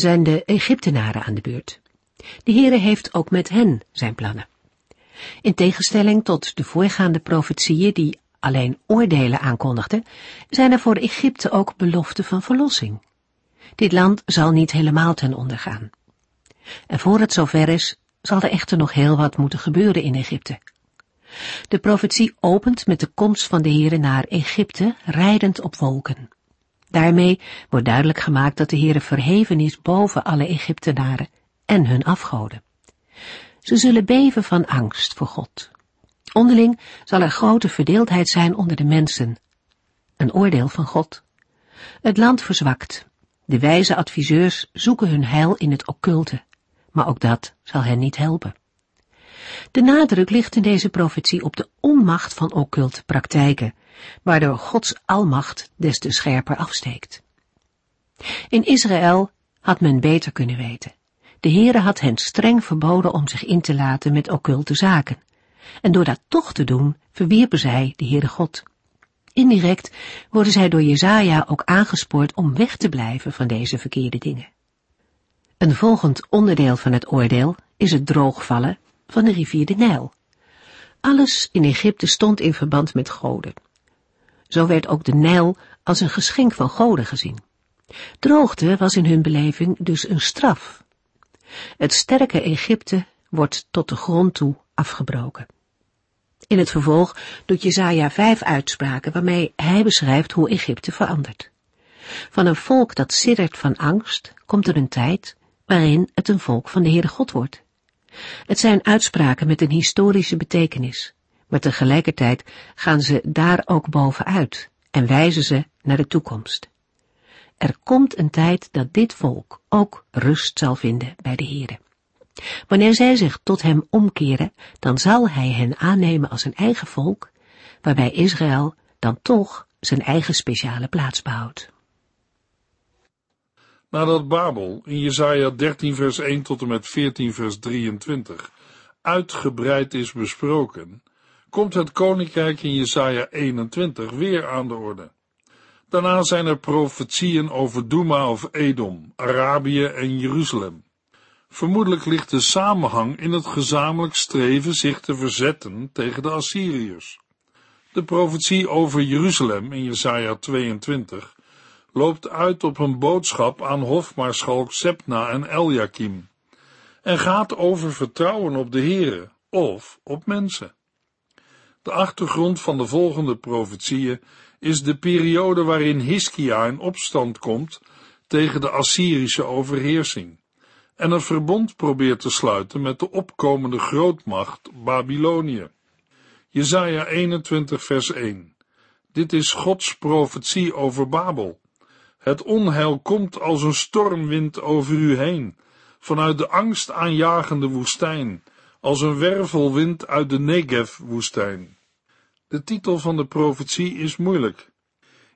zijn de Egyptenaren aan de beurt. De Heere heeft ook met hen zijn plannen. In tegenstelling tot de voorgaande profetieën die alleen oordelen aankondigden, zijn er voor Egypte ook beloften van verlossing. Dit land zal niet helemaal ten onder gaan. En voor het zover is, zal er echter nog heel wat moeten gebeuren in Egypte. De profetie opent met de komst van de Heere naar Egypte, rijdend op wolken. Daarmee wordt duidelijk gemaakt dat de Heere verheven is boven alle Egyptenaren en hun afgoden. Ze zullen beven van angst voor God. Onderling zal er grote verdeeldheid zijn onder de mensen. Een oordeel van God. Het land verzwakt. De wijze adviseurs zoeken hun heil in het occulte, maar ook dat zal hen niet helpen. De nadruk ligt in deze profetie op de onmacht van occulte praktijken, waardoor Gods almacht des te scherper afsteekt. In Israël had men beter kunnen weten. De Heere had hen streng verboden om zich in te laten met occulte zaken. En door dat toch te doen, verwierpen zij de Heere God. Indirect worden zij door Jezaja ook aangespoord om weg te blijven van deze verkeerde dingen. Een volgend onderdeel van het oordeel is het droogvallen van de rivier de Nijl. Alles in Egypte stond in verband met goden. Zo werd ook de Nijl als een geschenk van goden gezien. Droogte was in hun beleving dus een straf. Het sterke Egypte wordt tot de grond toe afgebroken. In het vervolg doet Jezaja vijf uitspraken waarmee hij beschrijft hoe Egypte verandert. Van een volk dat siddert van angst komt er een tijd waarin het een volk van de Heere God wordt. Het zijn uitspraken met een historische betekenis, maar tegelijkertijd gaan ze daar ook bovenuit en wijzen ze naar de toekomst. Er komt een tijd dat dit volk ook rust zal vinden bij de Heere. Wanneer zij zich tot hem omkeren, dan zal hij hen aannemen als een eigen volk, waarbij Israël dan toch zijn eigen speciale plaats behoudt. Nadat Babel in Jesaja 13 vers 1 tot en met 14 vers 23 uitgebreid is besproken, komt het koninkrijk in Jesaja 21 weer aan de orde. Daarna zijn er profetieën over Douma of Edom, Arabië en Jeruzalem. Vermoedelijk ligt de samenhang in het gezamenlijk streven zich te verzetten tegen de Assyriërs. De profetie over Jeruzalem in Jesaja 22 loopt uit op een boodschap aan hofmaarschalk Sepna en Eljakim en gaat over vertrouwen op de Here of op mensen. De achtergrond van de volgende profetieën is de periode waarin Hiskia in opstand komt tegen de Assyrische overheersing en een verbond probeert te sluiten met de opkomende grootmacht Babylonië. Jesaja 21 vers 1 Dit is Gods profetie over Babel. Het onheil komt als een stormwind over u heen, vanuit de angst aanjagende woestijn, als een wervelwind uit de Negev-woestijn. De titel van de profetie is moeilijk.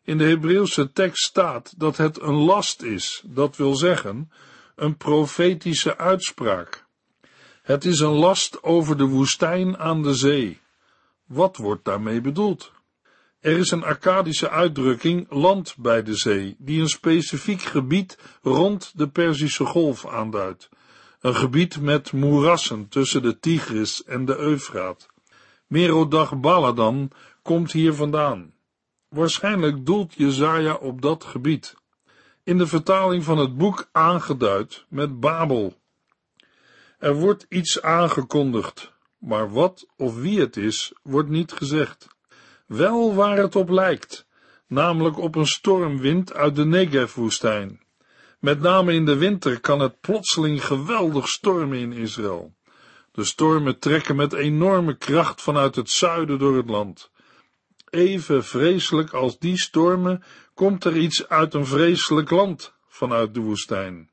In de Hebreeuwse tekst staat dat het een last is, dat wil zeggen, een profetische uitspraak. Het is een last over de woestijn aan de zee. Wat wordt daarmee bedoeld? Er is een Akkadische uitdrukking land bij de zee, die een specifiek gebied rond de Perzische Golf aanduidt. Een gebied met moerassen tussen de Tigris en de Eufraat. Merodach Baladan komt hier vandaan. Waarschijnlijk doelt Jezaja op dat gebied. In de vertaling van het boek aangeduid met Babel. Er wordt iets aangekondigd, maar wat of wie het is, wordt niet gezegd. Wel waar het op lijkt, namelijk op een stormwind uit de Negev-woestijn. Met name in de winter kan het plotseling geweldig stormen in Israël. De stormen trekken met enorme kracht vanuit het zuiden door het land. Even vreselijk als die stormen komt er iets uit een vreselijk land vanuit de woestijn.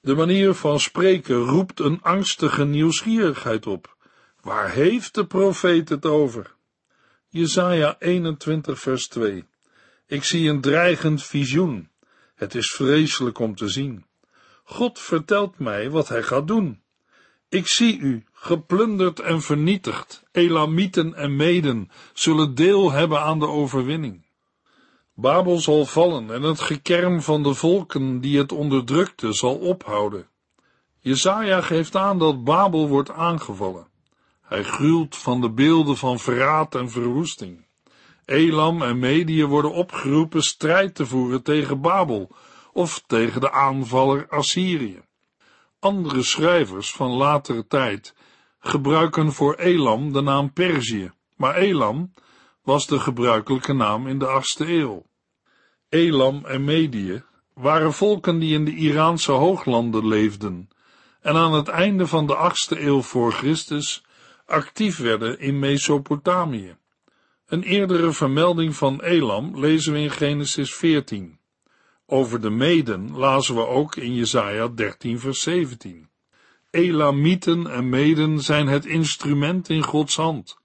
De manier van spreken roept een angstige nieuwsgierigheid op. Waar heeft de profeet het over? Jesaja 21 vers 2 Ik zie een dreigend visioen. Het is vreselijk om te zien. God vertelt mij wat hij gaat doen. Ik zie u, geplunderd en vernietigd. Elamieten en Meden zullen deel hebben aan de overwinning. Babel zal vallen en het gekerm van de volken die het onderdrukte zal ophouden. Jezaja geeft aan dat Babel wordt aangevallen. Hij gruwt van de beelden van verraad en verwoesting. Elam en Medië worden opgeroepen strijd te voeren tegen Babel of tegen de aanvaller Assyrië. Andere schrijvers van latere tijd gebruiken voor Elam de naam Perzië, maar Elam was de gebruikelijke naam in de achtste eeuw. Elam en Medië waren volken die in de Iraanse hooglanden leefden en aan het einde van de achtste eeuw voor Christus actief werden in Mesopotamië. Een eerdere vermelding van Elam lezen we in Genesis 14. Over de Meden lazen we ook in Jesaja 13 vers 17. Elamieten en Meden zijn het instrument in Gods hand.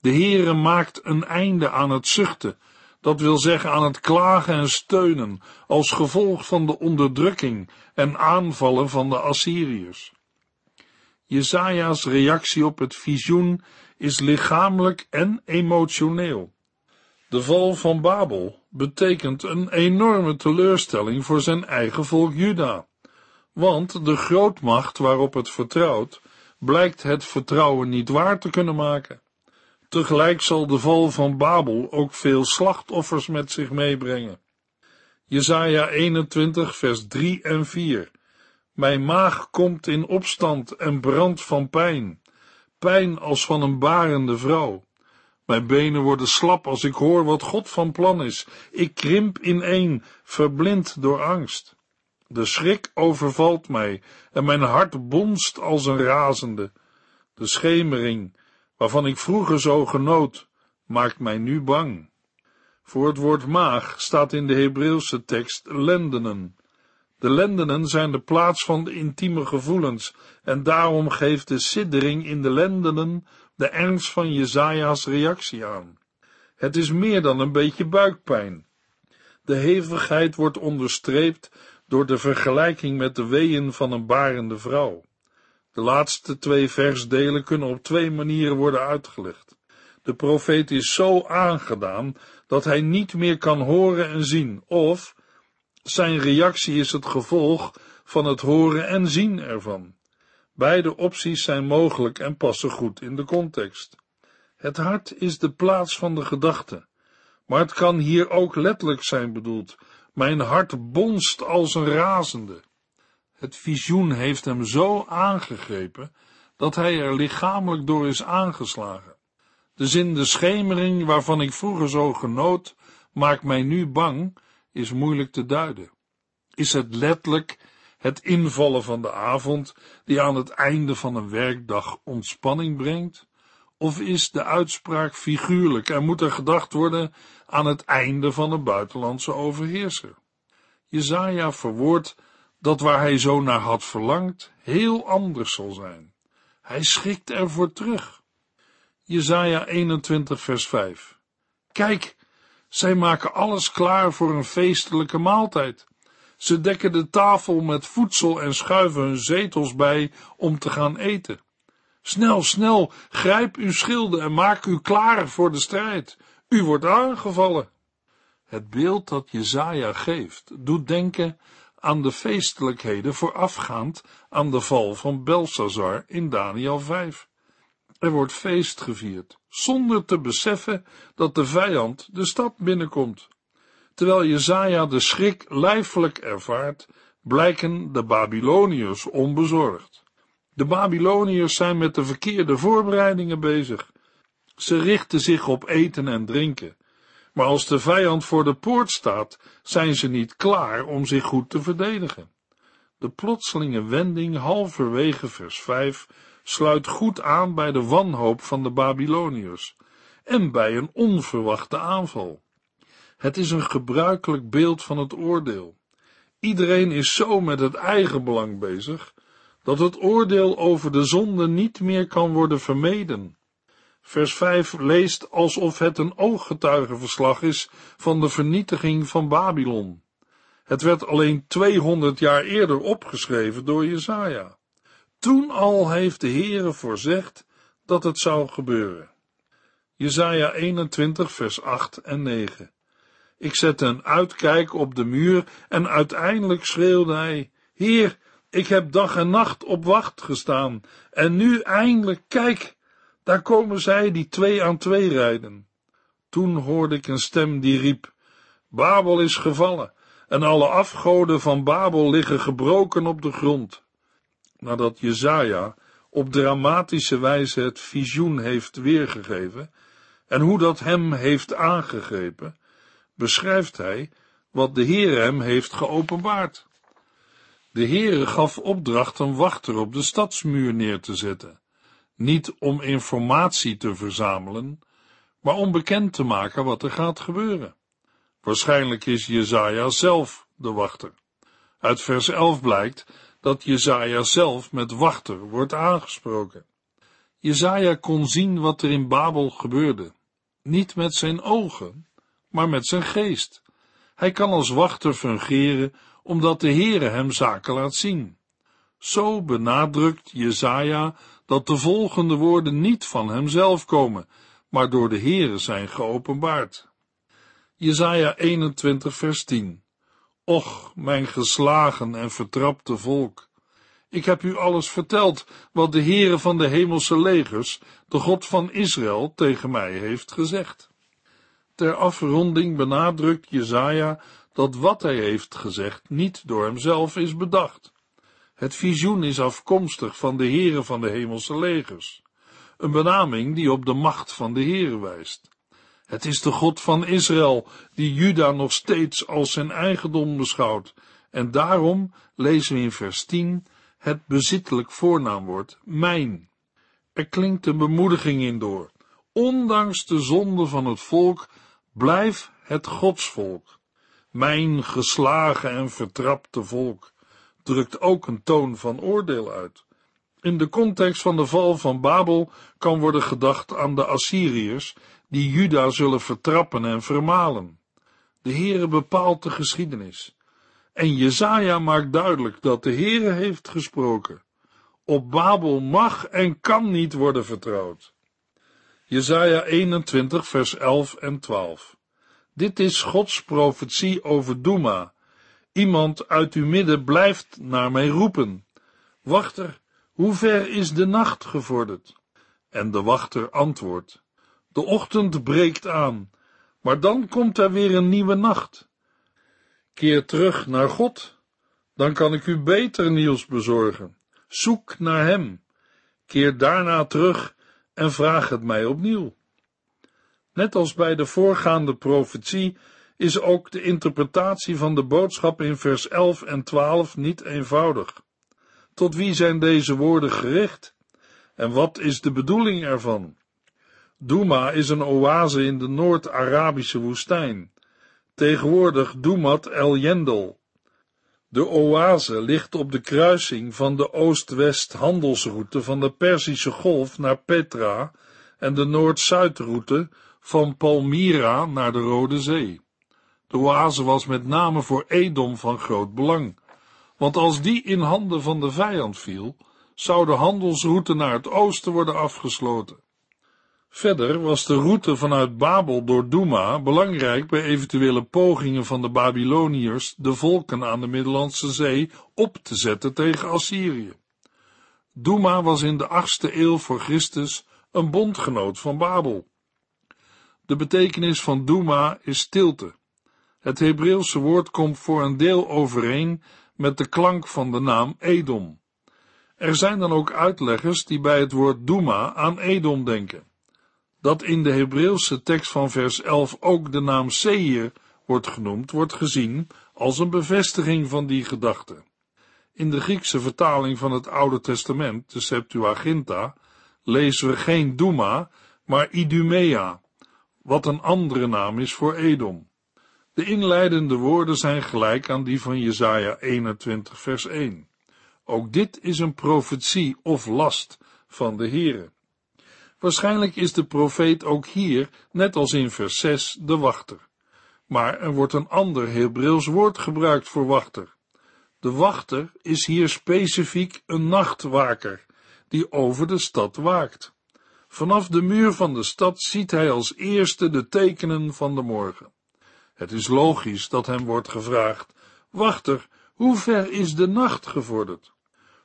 De Heere maakt een einde aan het zuchten, dat wil zeggen aan het klagen en steunen, als gevolg van de onderdrukking en aanvallen van de Assyriërs. Jesaja's reactie op het visioen is lichamelijk en emotioneel. De val van Babel betekent een enorme teleurstelling voor zijn eigen volk Juda, want de grootmacht waarop het vertrouwt, blijkt het vertrouwen niet waar te kunnen maken. Tegelijk zal de val van Babel ook veel slachtoffers met zich meebrengen. Jesaja 21 vers 3 en 4 Mijn maag komt in opstand en brandt van pijn, pijn als van een barende vrouw. Mijn benen worden slap als ik hoor wat God van plan is. Ik krimp ineen, verblind door angst. De schrik overvalt mij en mijn hart bonst als een razende. De schemering, waarvan ik vroeger zo genoot, maakt mij nu bang. Voor het woord maag staat in de Hebreeuwse tekst lendenen. De lendenen zijn de plaats van de intieme gevoelens en daarom geeft de siddering in de lendenen de ernst van Jezaja's reactie aan. Het is meer dan een beetje buikpijn. De hevigheid wordt onderstreept door de vergelijking met de weeën van een barende vrouw. De laatste twee versdelen kunnen op twee manieren worden uitgelegd. De profeet is zo aangedaan dat hij niet meer kan horen en zien, of zijn reactie is het gevolg van het horen en zien ervan. Beide opties zijn mogelijk en passen goed in de context. Het hart is de plaats van de gedachte, maar het kan hier ook letterlijk zijn bedoeld. Mijn hart bonst als een razende. Het visioen heeft hem zo aangegrepen dat hij er lichamelijk door is aangeslagen. De zin de schemering waarvan ik vroeger zo genoot, maakt mij nu bang, is moeilijk te duiden. Is het letterlijk het invallen van de avond, die aan het einde van een werkdag ontspanning brengt? Of is de uitspraak figuurlijk en moet er gedacht worden aan het einde van een buitenlandse overheerser? Jezaja verwoordt dat waar hij zo naar had verlangd, heel anders zal zijn. Hij schikt ervoor terug. Jezaja 21 vers 5 Kijk, zij maken alles klaar voor een feestelijke maaltijd. Ze dekken de tafel met voedsel en schuiven hun zetels bij om te gaan eten. Snel, snel, grijp uw schilden en maak u klaar voor de strijd. U wordt aangevallen. Het beeld dat Jezaja geeft, doet denken aan de feestelijkheden voorafgaand aan de val van Belsazar in Daniel 5. Er wordt feest gevierd, zonder te beseffen dat de vijand de stad binnenkomt. Terwijl Jezaja de schrik lijfelijk ervaart, blijken de Babyloniërs onbezorgd. De Babyloniërs zijn met de verkeerde voorbereidingen bezig. Ze richten zich op eten en drinken. Maar als de vijand voor de poort staat, zijn ze niet klaar om zich goed te verdedigen. De plotselinge wending halverwege vers 5 sluit goed aan bij de wanhoop van de Babyloniërs en bij een onverwachte aanval. Het is een gebruikelijk beeld van het oordeel. Iedereen is zo met het eigen belang bezig, dat het oordeel over de zonde niet meer kan worden vermeden. Vers 5 leest alsof het een ooggetuigenverslag is van de vernietiging van Babylon. Het werd alleen 200 jaar eerder opgeschreven door Jesaja. Toen al heeft de Heere voorzegd dat het zou gebeuren. Jesaja 21 vers 8 en 9 Ik zette een uitkijk op de muur en uiteindelijk schreeuwde hij, Heer, ik heb dag en nacht op wacht gestaan en nu eindelijk, kijk, daar komen zij die twee aan twee rijden. Toen hoorde ik een stem die riep, Babel is gevallen en alle afgoden van Babel liggen gebroken op de grond. Nadat Jezaja op dramatische wijze het visioen heeft weergegeven en hoe dat hem heeft aangegrepen, beschrijft hij wat de Heer hem heeft geopenbaard. De Heere gaf opdracht een wachter op de stadsmuur neer te zetten, niet om informatie te verzamelen, maar om bekend te maken wat er gaat gebeuren. Waarschijnlijk is Jezaja zelf de wachter. Uit vers 11 blijkt dat Jezaja zelf met wachter wordt aangesproken. Jezaja kon zien wat er in Babel gebeurde, niet met zijn ogen, maar met zijn geest. Hij kan als wachter fungeren, omdat de Heere hem zaken laat zien. Zo benadrukt Jezaja dat de volgende woorden niet van hemzelf komen, maar door de Heere zijn geopenbaard. Jesaja 21 vers 10 Och, mijn geslagen en vertrapte volk, ik heb u alles verteld wat de Heere van de hemelse legers, de God van Israël, tegen mij heeft gezegd. Ter afronding benadrukt Jezaja dat wat hij heeft gezegd niet door hemzelf is bedacht. Het visioen is afkomstig van de Heere van de hemelse legers, een benaming die op de macht van de Heere wijst. Het is de God van Israël die Juda nog steeds als zijn eigendom beschouwt, en daarom lezen we in vers 10 het bezittelijk voornaamwoord mijn. Er klinkt een bemoediging in door. Ondanks de zonde van het volk, blijf het godsvolk. Mijn geslagen en vertrapte volk drukt ook een toon van oordeel uit. In de context van de val van Babel kan worden gedacht aan de Assyriërs, die Juda zullen vertrappen en vermalen. De Heere bepaalt de geschiedenis. En Jezaja maakt duidelijk dat de Heere heeft gesproken. Op Babel mag en kan niet worden vertrouwd. Jezaja 21 vers 11 en 12 Dit is Gods profetie over Doema. Iemand uit uw midden blijft naar mij roepen. Wachter, hoe ver is de nacht gevorderd? En de wachter antwoordt, de ochtend breekt aan, maar dan komt er weer een nieuwe nacht. Keer terug naar God, dan kan ik u beter nieuws bezorgen. Zoek naar Hem. Keer daarna terug en vraag het mij opnieuw. Net als bij de voorgaande profetie is ook de interpretatie van de boodschap in vers 11 en 12 niet eenvoudig. Tot wie zijn deze woorden gericht? En wat is de bedoeling ervan? Douma is een oase in de Noord-Arabische woestijn. Tegenwoordig Doumat El Yendel. De oase ligt op de kruising van de oost-west handelsroute van de Perzische Golf naar Petra en de noord-zuidroute van Palmyra naar de Rode Zee. De oase was met name voor Edom van groot belang, want als die in handen van de vijand viel, zou de handelsroute naar het oosten worden afgesloten. Verder was de route vanuit Babel door Douma belangrijk bij eventuele pogingen van de Babyloniërs de volken aan de Middellandse Zee op te zetten tegen Assyrië. Douma was in de achtste eeuw voor Christus een bondgenoot van Babel. De betekenis van Douma is stilte. Het Hebreeuwse woord komt voor een deel overeen met de klank van de naam Edom. Er zijn dan ook uitleggers die bij het woord Douma aan Edom denken. Dat in de Hebreeuwse tekst van vers 11 ook de naam Seir wordt genoemd, wordt gezien als een bevestiging van die gedachte. In de Griekse vertaling van het Oude Testament, de Septuaginta, lezen we geen Douma, maar Idumea, wat een andere naam is voor Edom. De inleidende woorden zijn gelijk aan die van Jesaja 21 vers 1. Ook dit is een profetie of last van de Heere. Waarschijnlijk is de profeet ook hier, net als in vers 6, de wachter. Maar er wordt een ander Hebreeuws woord gebruikt voor wachter. De wachter is hier specifiek een nachtwaker, die over de stad waakt. Vanaf de muur van de stad ziet hij als eerste de tekenen van de morgen. Het is logisch dat hem wordt gevraagd: Wachter, hoe ver is de nacht gevorderd?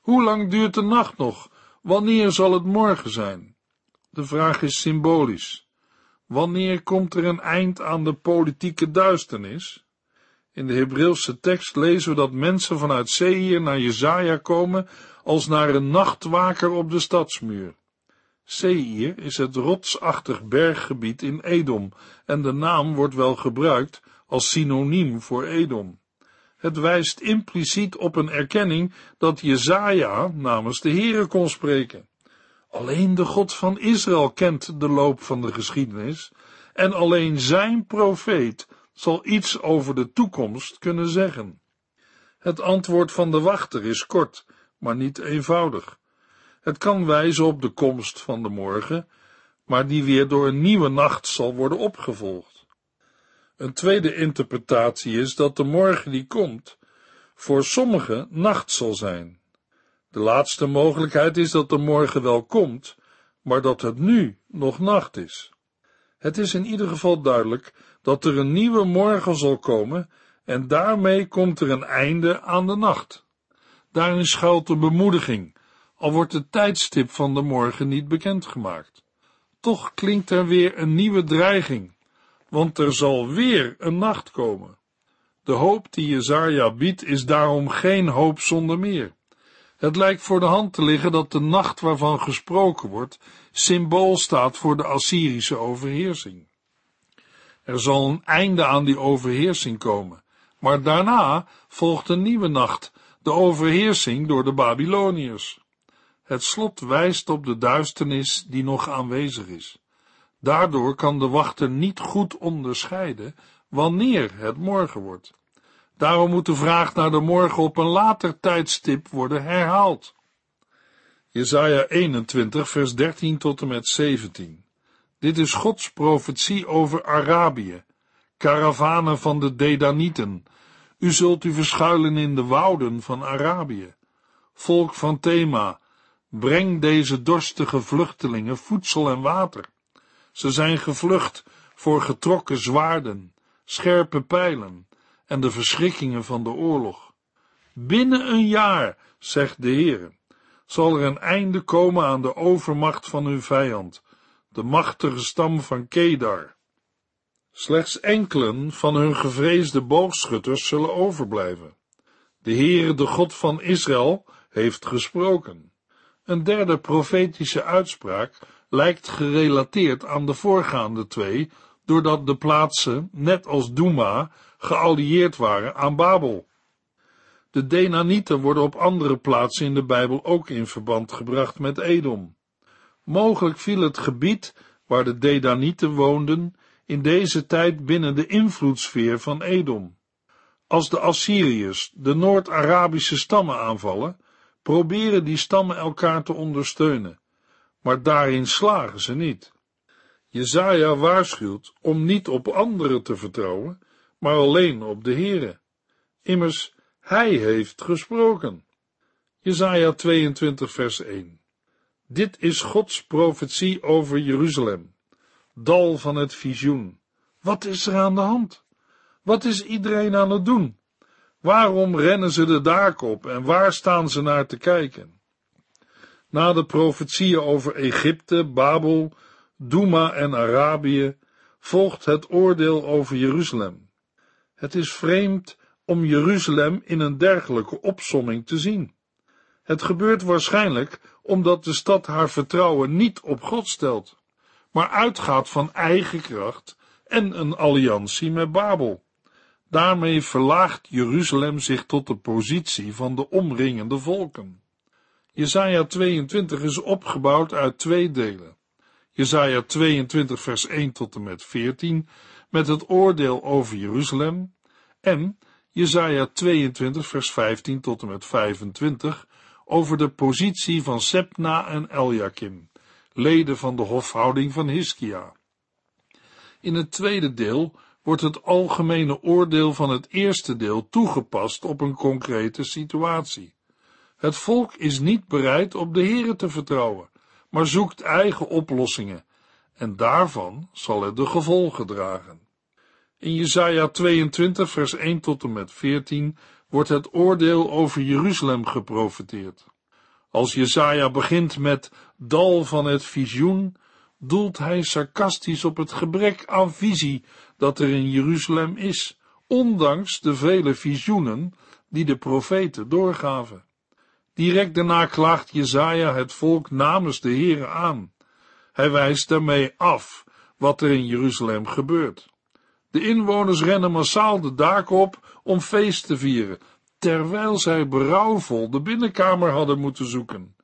Hoe lang duurt de nacht nog? Wanneer zal het morgen zijn? De vraag is symbolisch. Wanneer komt er een eind aan de politieke duisternis? In de Hebreeuwse tekst lezen we dat mensen vanuit Seir naar Jezaja komen als naar een nachtwaker op de stadsmuur. Seir is het rotsachtig berggebied in Edom en de naam wordt wel gebruikt als synoniem voor Edom. Het wijst impliciet op een erkenning dat Jezaja namens de Here kon spreken. Alleen de God van Israël kent de loop van de geschiedenis en alleen zijn profeet zal iets over de toekomst kunnen zeggen. Het antwoord van de wachter is kort, maar niet eenvoudig. Het kan wijzen op de komst van de morgen, maar die weer door een nieuwe nacht zal worden opgevolgd. Een tweede interpretatie is dat de morgen die komt, voor sommigen nacht zal zijn. De laatste mogelijkheid is dat de morgen wel komt, maar dat het nu nog nacht is. Het is in ieder geval duidelijk dat er een nieuwe morgen zal komen en daarmee komt er een einde aan de nacht. Daarin schuilt de bemoediging, al wordt het tijdstip van de morgen niet bekendgemaakt. Toch klinkt er weer een nieuwe dreiging, want er zal weer een nacht komen. De hoop die Jezaja biedt is daarom geen hoop zonder meer. Het lijkt voor de hand te liggen dat de nacht waarvan gesproken wordt, symbool staat voor de Assyrische overheersing. Er zal een einde aan die overheersing komen, maar daarna volgt een nieuwe nacht, de overheersing door de Babyloniërs. Het slot wijst op de duisternis die nog aanwezig is. Daardoor kan de wachter niet goed onderscheiden wanneer het morgen wordt. Daarom moet de vraag naar de morgen op een later tijdstip worden herhaald. Jesaja 21 vers 13 tot en met 17 Dit is Gods profetie over Arabië, karavanen van de Dedanieten. U zult u verschuilen in de wouden van Arabië. Volk van Thema, breng deze dorstige vluchtelingen voedsel en water. Ze zijn gevlucht voor getrokken zwaarden, scherpe pijlen en de verschrikkingen van de oorlog. Binnen een jaar, zegt de Heer, zal er een einde komen aan de overmacht van hun vijand, de machtige stam van Kedar. Slechts enkelen van hun gevreesde boogschutters zullen overblijven. De Heere, de God van Israël, heeft gesproken. Een derde profetische uitspraak lijkt gerelateerd aan de voorgaande twee, doordat de plaatsen, net als Douma, geallieerd waren aan Babel. De Denanieten worden op andere plaatsen in de Bijbel ook in verband gebracht met Edom. Mogelijk viel het gebied waar de Dedanieten woonden in deze tijd binnen de invloedssfeer van Edom. Als de Assyriërs de Noord-Arabische stammen aanvallen, proberen die stammen elkaar te ondersteunen, maar daarin slagen ze niet. Jezaja waarschuwt om niet op anderen te vertrouwen, maar alleen op de Heere. Immers, hij heeft gesproken. Jezaja 22 vers 1 Dit is Gods profetie over Jeruzalem, dal van het visioen. Wat is er aan de hand? Wat is iedereen aan het doen? Waarom rennen ze de daken op en waar staan ze naar te kijken? Na de profetieën over Egypte, Babel, Douma en Arabië volgt het oordeel over Jeruzalem. Het is vreemd om Jeruzalem in een dergelijke opsomming te zien. Het gebeurt waarschijnlijk omdat de stad haar vertrouwen niet op God stelt, maar uitgaat van eigen kracht en een alliantie met Babel. Daarmee verlaagt Jeruzalem zich tot de positie van de omringende volken. Jesaja 22 is opgebouwd uit twee delen. Jesaja 22 vers 1 tot en met 14 met het oordeel over Jeruzalem en Jesaja 22 vers 15 tot en met 25 over de positie van Sepna en Eljakim, leden van de hofhouding van Hiskia. In het tweede deel wordt het algemene oordeel van het eerste deel toegepast op een concrete situatie. Het volk is niet bereid op de Here te vertrouwen, maar zoekt eigen oplossingen, en daarvan zal het de gevolgen dragen. In Jesaja 22 vers 1 tot en met 14 wordt het oordeel over Jeruzalem geprofeteerd. Als Jesaja begint met dal van het visioen, doelt hij sarcastisch op het gebrek aan visie dat er in Jeruzalem is, ondanks de vele visioenen die de profeten doorgaven. Direct daarna klaagt Jezaja het volk namens de Heere aan. Hij wijst daarmee af wat er in Jeruzalem gebeurt. De inwoners rennen massaal de daken op om feest te vieren, terwijl zij berouwvol de binnenkamer hadden moeten zoeken.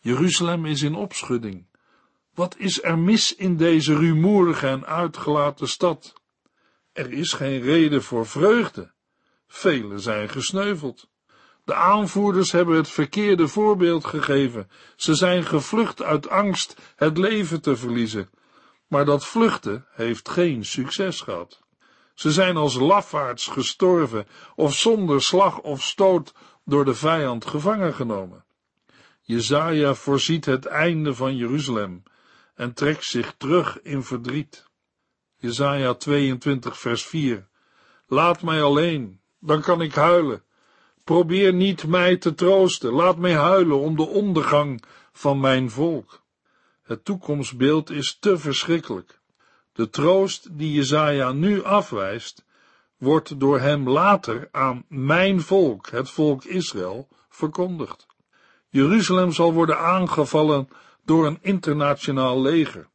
Jeruzalem is in opschudding. Wat is er mis in deze rumoerige en uitgelaten stad? Er is geen reden voor vreugde. Velen zijn gesneuveld. De aanvoerders hebben het verkeerde voorbeeld gegeven. Ze zijn gevlucht uit angst het leven te verliezen. Maar dat vluchten heeft geen succes gehad. Ze zijn als lafaards gestorven of zonder slag of stoot door de vijand gevangen genomen. Jezaja voorziet het einde van Jeruzalem en trekt zich terug in verdriet. Jezaja 22 vers 4 Laat mij alleen, dan kan ik huilen. Probeer niet mij te troosten, laat mij huilen om de ondergang van mijn volk. Het toekomstbeeld is te verschrikkelijk. De troost die Jezaja nu afwijst, wordt door hem later aan mijn volk, het volk Israël, verkondigd. Jeruzalem zal worden aangevallen door een internationaal leger.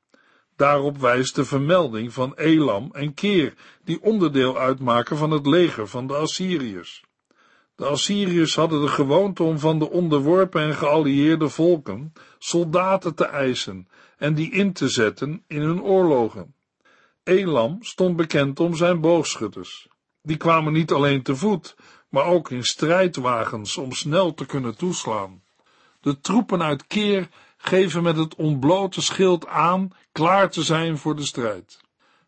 Daarop wijst de vermelding van Elam en Keer, die onderdeel uitmaken van het leger van de Assyriërs. De Assyriërs hadden de gewoonte om van de onderworpen en geallieerde volken soldaten te eisen en die in te zetten in hun oorlogen. Elam stond bekend om zijn boogschutters. Die kwamen niet alleen te voet, maar ook in strijdwagens om snel te kunnen toeslaan. De troepen uit Keer geven met het ontblote schild aan klaar te zijn voor de strijd.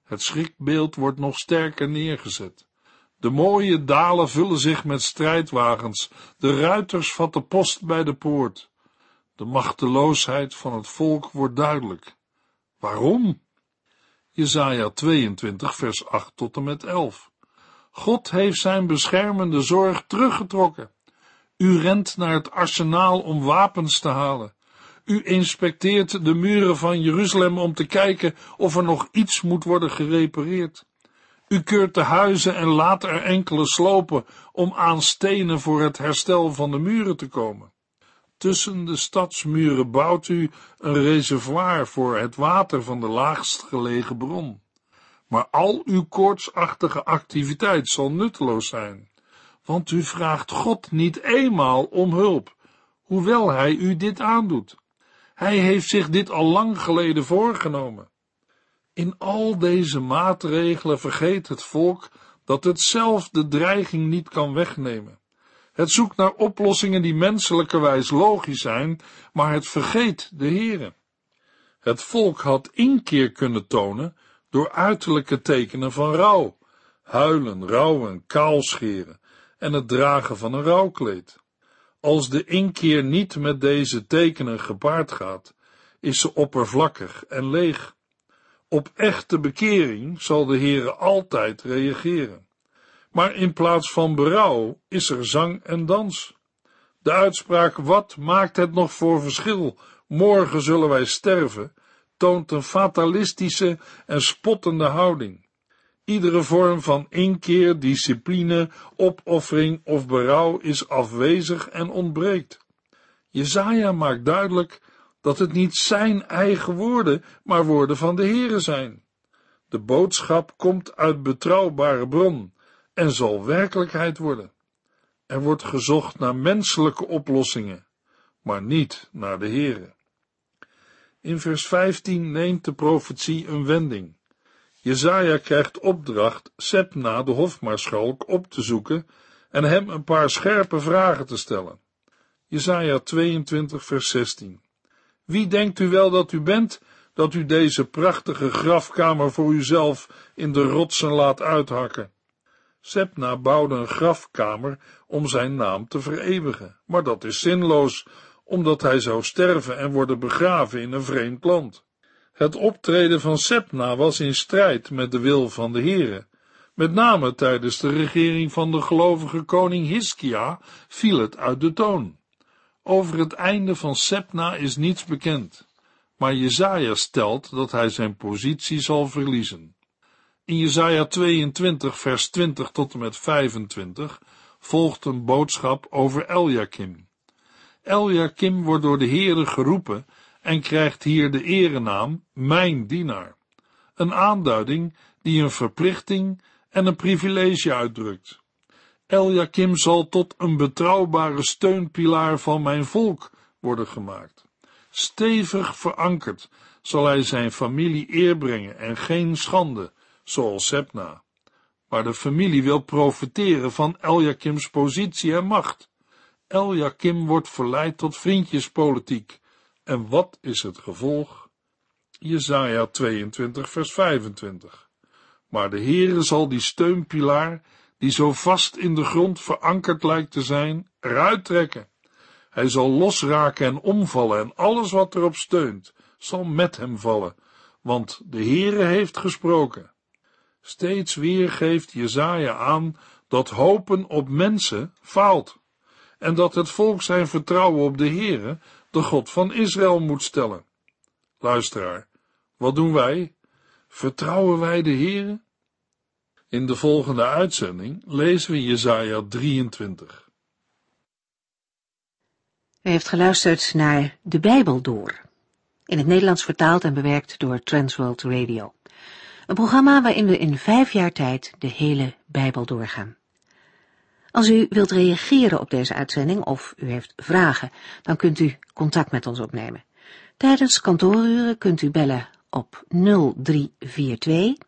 Het schrikbeeld wordt nog sterker neergezet. De mooie dalen vullen zich met strijdwagens, de ruiters vatten post bij de poort. De machteloosheid van het volk wordt duidelijk. Waarom? Jesaja 22 vers 8 tot en met 11. God heeft zijn beschermende zorg teruggetrokken. U rent naar het arsenaal om wapens te halen. U inspecteert de muren van Jeruzalem om te kijken of er nog iets moet worden gerepareerd. U keurt de huizen en laat er enkele slopen om aan stenen voor het herstel van de muren te komen. Tussen de stadsmuren bouwt u een reservoir voor het water van de laagst gelegen bron. Maar al uw koortsachtige activiteit zal nutteloos zijn, want u vraagt God niet eenmaal om hulp, hoewel hij u dit aandoet. Hij heeft zich dit al lang geleden voorgenomen. In al deze maatregelen vergeet het volk dat het zelf de dreiging niet kan wegnemen. Het zoekt naar oplossingen die menselijkerwijs logisch zijn, maar het vergeet de Heere. Het volk had inkeer kunnen tonen door uiterlijke tekenen van rouw, huilen, rouwen, kaalscheren en het dragen van een rouwkleed. Als de inkeer niet met deze tekenen gepaard gaat, is ze oppervlakkig en leeg. Op echte bekering zal de Heere altijd reageren. Maar in plaats van berouw is er zang en dans. De uitspraak wat maakt het nog voor verschil, morgen zullen wij sterven, toont een fatalistische en spottende houding. Iedere vorm van inkeer, discipline, opoffering of berouw is afwezig en ontbreekt. Jezaja maakt duidelijk dat het niet zijn eigen woorden, maar woorden van de Heere zijn. De boodschap komt uit betrouwbare bron en zal werkelijkheid worden. Er wordt gezocht naar menselijke oplossingen, maar niet naar de Heere. In vers 15 neemt de profetie een wending. Jezaja krijgt opdracht Sepna, de hofmaarschalk, op te zoeken en hem een paar scherpe vragen te stellen. Jezaja 22 vers 16 Wie denkt u wel dat u bent, dat u deze prachtige grafkamer voor uzelf in de rotsen laat uithakken? Sepna bouwde een grafkamer om zijn naam te vereeuwigen, maar dat is zinloos, omdat hij zou sterven en worden begraven in een vreemd land. Het optreden van Sepna was in strijd met de wil van de Heere. Met name tijdens de regering van de gelovige koning Hiskia viel het uit de toon. Over het einde van Sepna is niets bekend, maar Jezaja stelt dat hij zijn positie zal verliezen. In Jesaja 22 vers 20 tot en met 25 volgt een boodschap over Eljakim. Eljakim wordt door de Heere geroepen en krijgt hier de erenaam mijn dienaar. Een aanduiding die een verplichting en een privilege uitdrukt. Eljakim zal tot een betrouwbare steunpilaar van mijn volk worden gemaakt. Stevig verankerd zal hij zijn familie eer brengen en geen schande, zoals Sepna. Maar de familie wil profiteren van Eljakims positie en macht. Eljakim wordt verleid tot vriendjespolitiek. En wat is het gevolg? Jesaja 22 vers 25. Maar de Heere zal die steunpilaar, die zo vast in de grond verankerd lijkt te zijn, eruit trekken. Hij zal losraken en omvallen en alles wat erop steunt, zal met hem vallen, want de Heere heeft gesproken. Steeds weer geeft Jezaja aan dat hopen op mensen faalt en dat het volk zijn vertrouwen op de Heere, de God van Israël, moet stellen. Luisteraar, wat doen wij? Vertrouwen wij de Heere? In de volgende uitzending lezen we Jezaja 23. U heeft geluisterd naar De Bijbel Door, in het Nederlands vertaald en bewerkt door Transworld Radio. Een programma waarin we in vijf jaar tijd de hele Bijbel doorgaan. Als u wilt reageren op deze uitzending of u heeft vragen, dan kunt u contact met ons opnemen. Tijdens kantooruren kunt u bellen op 0342